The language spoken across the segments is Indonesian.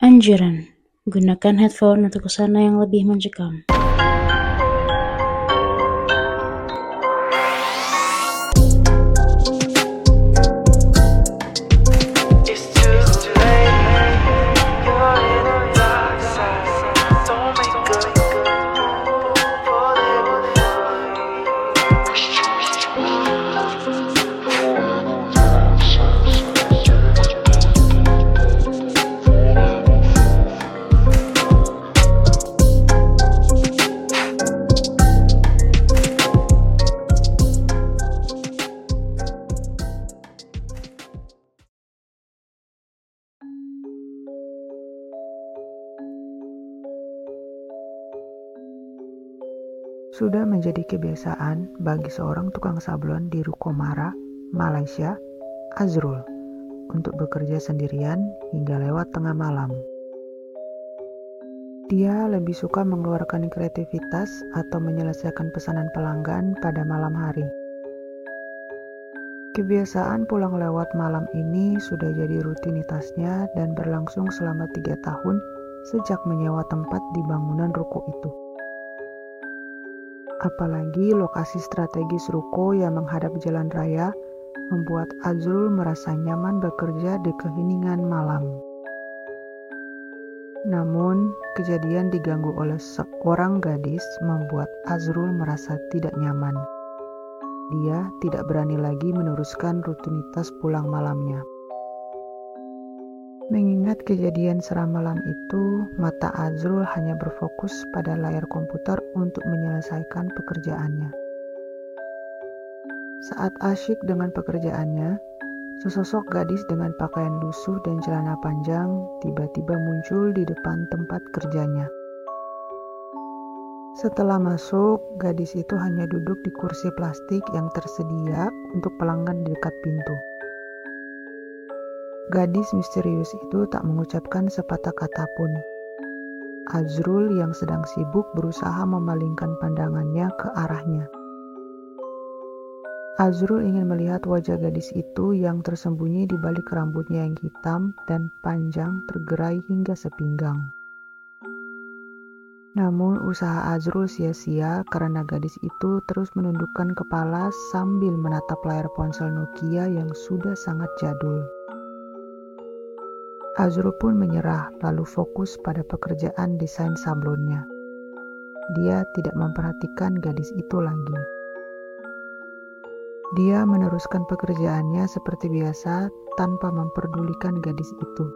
Anjuran: gunakan headphone untuk ke sana yang lebih mencekam. Sudah menjadi kebiasaan bagi seorang tukang sablon di Rukomara, Malaysia, Azrul, untuk bekerja sendirian hingga lewat tengah malam. Dia lebih suka mengeluarkan kreativitas atau menyelesaikan pesanan pelanggan pada malam hari. Kebiasaan pulang lewat malam ini sudah jadi rutinitasnya dan berlangsung selama tiga tahun sejak menyewa tempat di bangunan ruko itu. Apalagi lokasi strategis ruko yang menghadap jalan raya membuat Azrul merasa nyaman bekerja di keheningan malam. Namun, kejadian diganggu oleh seorang gadis membuat Azrul merasa tidak nyaman. Dia tidak berani lagi meneruskan rutinitas pulang malamnya. Mengingat kejadian seram malam itu, mata Azrul hanya berfokus pada layar komputer untuk menyelesaikan pekerjaannya. Saat asyik dengan pekerjaannya, sesosok gadis dengan pakaian lusuh dan celana panjang tiba-tiba muncul di depan tempat kerjanya. Setelah masuk, gadis itu hanya duduk di kursi plastik yang tersedia untuk pelanggan di dekat pintu. Gadis misterius itu tak mengucapkan sepatah kata pun. Azrul yang sedang sibuk berusaha memalingkan pandangannya ke arahnya. Azrul ingin melihat wajah gadis itu yang tersembunyi di balik rambutnya yang hitam dan panjang tergerai hingga sepinggang. Namun usaha Azrul sia-sia karena gadis itu terus menundukkan kepala sambil menatap layar ponsel Nokia yang sudah sangat jadul. Azrul pun menyerah lalu fokus pada pekerjaan desain sablonnya. Dia tidak memperhatikan gadis itu lagi. Dia meneruskan pekerjaannya seperti biasa tanpa memperdulikan gadis itu.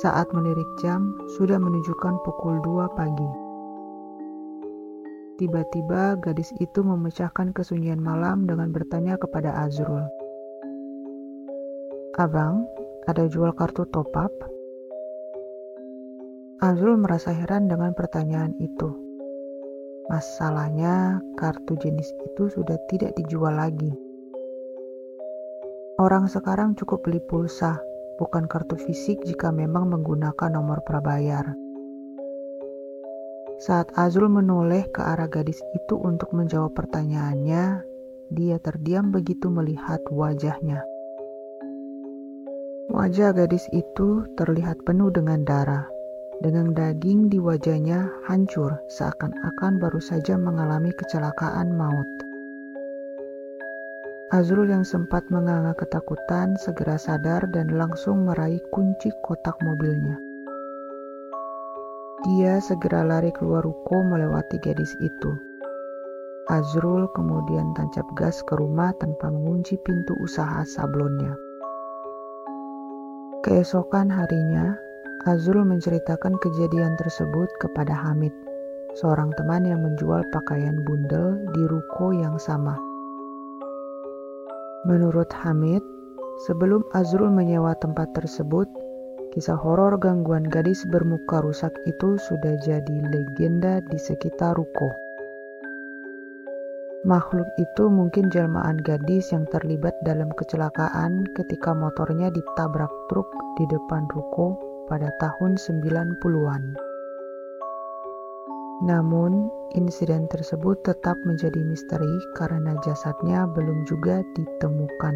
Saat melirik jam, sudah menunjukkan pukul 2 pagi. Tiba-tiba gadis itu memecahkan kesunyian malam dengan bertanya kepada Azrul. Abang, ada jual kartu top up? Azul merasa heran dengan pertanyaan itu. Masalahnya, kartu jenis itu sudah tidak dijual lagi. Orang sekarang cukup beli pulsa, bukan kartu fisik jika memang menggunakan nomor prabayar. Saat Azul menoleh ke arah gadis itu untuk menjawab pertanyaannya, dia terdiam begitu melihat wajahnya. Wajah gadis itu terlihat penuh dengan darah. Dengan daging di wajahnya hancur seakan-akan baru saja mengalami kecelakaan maut. Azrul yang sempat menganga ketakutan segera sadar dan langsung meraih kunci kotak mobilnya. Dia segera lari keluar ruko melewati gadis itu. Azrul kemudian tancap gas ke rumah tanpa mengunci pintu usaha sablonnya. Keesokan harinya, Azrul menceritakan kejadian tersebut kepada Hamid, seorang teman yang menjual pakaian bundel di ruko yang sama. Menurut Hamid, sebelum Azrul menyewa tempat tersebut, kisah horor gangguan gadis bermuka rusak itu sudah jadi legenda di sekitar ruko. Makhluk itu mungkin jelmaan gadis yang terlibat dalam kecelakaan ketika motornya ditabrak truk di depan ruko pada tahun 90-an. Namun, insiden tersebut tetap menjadi misteri karena jasadnya belum juga ditemukan.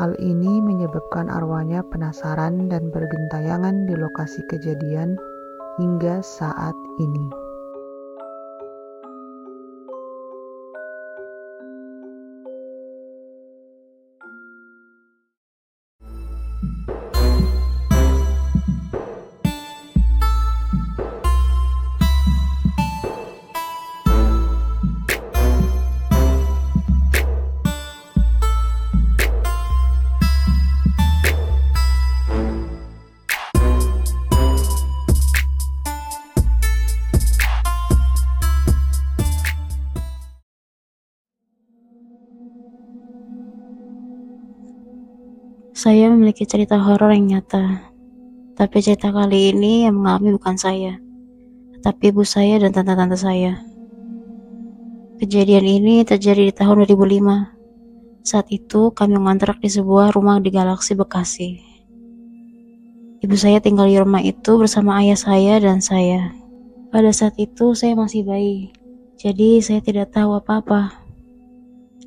Hal ini menyebabkan arwahnya penasaran dan bergentayangan di lokasi kejadian hingga saat ini. Saya memiliki cerita horor yang nyata, tapi cerita kali ini yang mengalami bukan saya, tetapi ibu saya dan tante-tante saya. Kejadian ini terjadi di tahun 2005. Saat itu kami mengontrak di sebuah rumah di Galaksi Bekasi. Ibu saya tinggal di rumah itu bersama ayah saya dan saya. Pada saat itu saya masih bayi, jadi saya tidak tahu apa-apa.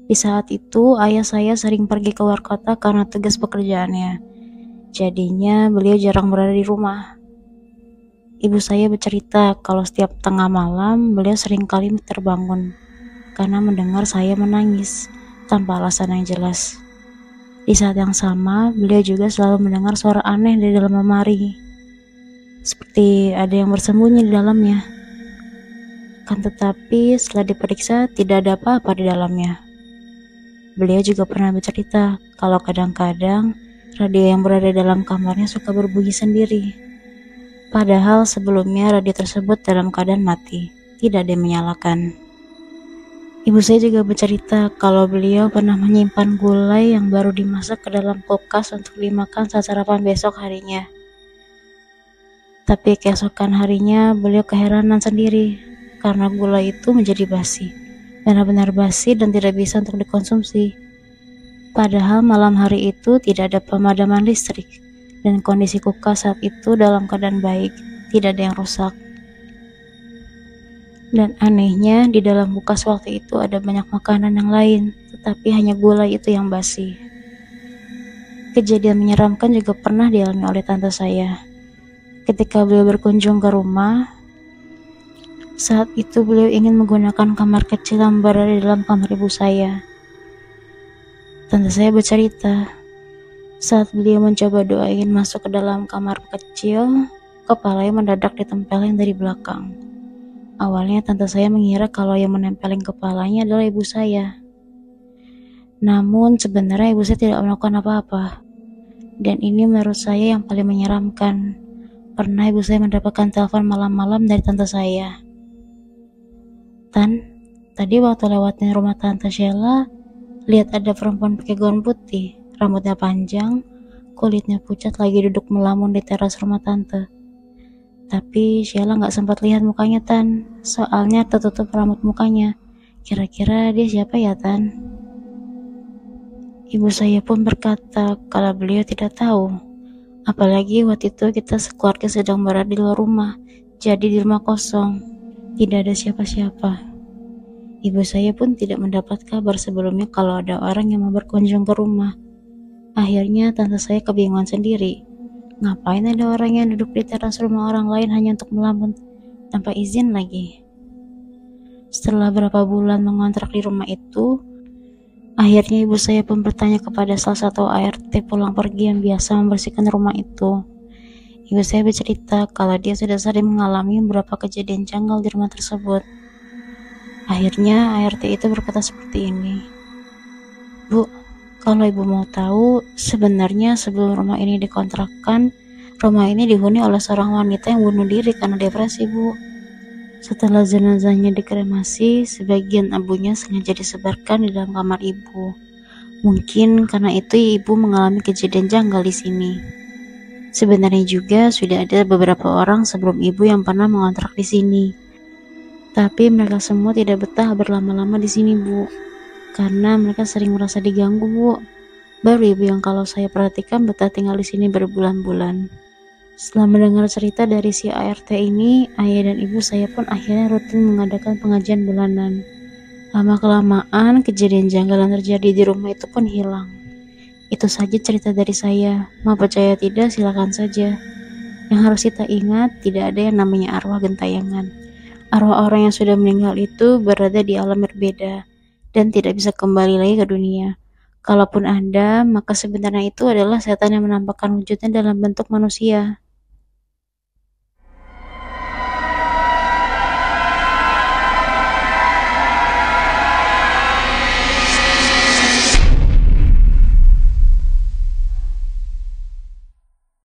Di saat itu, ayah saya sering pergi ke luar kota karena tugas pekerjaannya. Jadinya, beliau jarang berada di rumah. Ibu saya bercerita kalau setiap tengah malam, beliau sering kali terbangun karena mendengar saya menangis tanpa alasan yang jelas. Di saat yang sama, beliau juga selalu mendengar suara aneh dari dalam lemari. Seperti ada yang bersembunyi di dalamnya. Kan tetapi setelah diperiksa tidak ada apa-apa di dalamnya. Beliau juga pernah bercerita kalau kadang-kadang radio yang berada dalam kamarnya suka berbunyi sendiri. Padahal sebelumnya radio tersebut dalam keadaan mati, tidak ada yang menyalakan. Ibu saya juga bercerita kalau beliau pernah menyimpan gulai yang baru dimasak ke dalam kulkas untuk dimakan saat sarapan besok harinya. Tapi keesokan harinya beliau keheranan sendiri karena gulai itu menjadi basi benar-benar basi dan tidak bisa untuk dikonsumsi. Padahal malam hari itu tidak ada pemadaman listrik dan kondisi kulkas saat itu dalam keadaan baik, tidak ada yang rusak. Dan anehnya di dalam kulkas waktu itu ada banyak makanan yang lain, tetapi hanya gulai itu yang basi. Kejadian menyeramkan juga pernah dialami oleh tante saya. Ketika beliau berkunjung ke rumah, saat itu beliau ingin menggunakan kamar kecil yang berada di dalam kamar ibu saya. Tante saya bercerita, saat beliau mencoba doa ingin masuk ke dalam kamar kecil, kepalanya mendadak ditempelin dari belakang. Awalnya tante saya mengira kalau yang menempelin kepalanya adalah ibu saya. Namun sebenarnya ibu saya tidak melakukan apa-apa. Dan ini menurut saya yang paling menyeramkan. Pernah ibu saya mendapatkan telepon malam-malam dari tante saya. Tan, tadi waktu lewatin rumah Tante Sheila, lihat ada perempuan pakai gaun putih, rambutnya panjang, kulitnya pucat lagi duduk melamun di teras rumah Tante. Tapi Sheila nggak sempat lihat mukanya Tan, soalnya tertutup rambut mukanya. Kira-kira dia siapa ya Tan? Ibu saya pun berkata kalau beliau tidak tahu. Apalagi waktu itu kita sekeluarga sedang berada di luar rumah, jadi di rumah kosong. Tidak ada siapa-siapa. Ibu saya pun tidak mendapat kabar sebelumnya kalau ada orang yang mau berkunjung ke rumah. Akhirnya tante saya kebingungan sendiri. Ngapain ada orang yang duduk di teras rumah orang lain hanya untuk melamun tanpa izin lagi? Setelah berapa bulan mengontrak di rumah itu, akhirnya ibu saya pun bertanya kepada salah satu ART pulang pergi yang biasa membersihkan rumah itu. Ibu saya bercerita kalau dia sudah sering mengalami beberapa kejadian janggal di rumah tersebut. Akhirnya ART itu berkata seperti ini. Bu, kalau ibu mau tahu, sebenarnya sebelum rumah ini dikontrakkan, rumah ini dihuni oleh seorang wanita yang bunuh diri karena depresi, Bu. Setelah jenazahnya dikremasi, sebagian abunya sengaja disebarkan di dalam kamar ibu. Mungkin karena itu ibu mengalami kejadian janggal di sini. Sebenarnya juga sudah ada beberapa orang sebelum ibu yang pernah mengontrak di sini. Tapi mereka semua tidak betah berlama-lama di sini, Bu. Karena mereka sering merasa diganggu, Bu. Baru ibu yang kalau saya perhatikan betah tinggal di sini berbulan-bulan. Setelah mendengar cerita dari si ART ini, ayah dan ibu saya pun akhirnya rutin mengadakan pengajian bulanan. Lama-kelamaan, kejadian janggal yang terjadi di rumah itu pun hilang. Itu saja cerita dari saya. Mau percaya tidak, silakan saja. Yang harus kita ingat, tidak ada yang namanya arwah gentayangan. Arwah orang yang sudah meninggal itu berada di alam berbeda dan tidak bisa kembali lagi ke dunia. Kalaupun ada, maka sebenarnya itu adalah setan yang menampakkan wujudnya dalam bentuk manusia.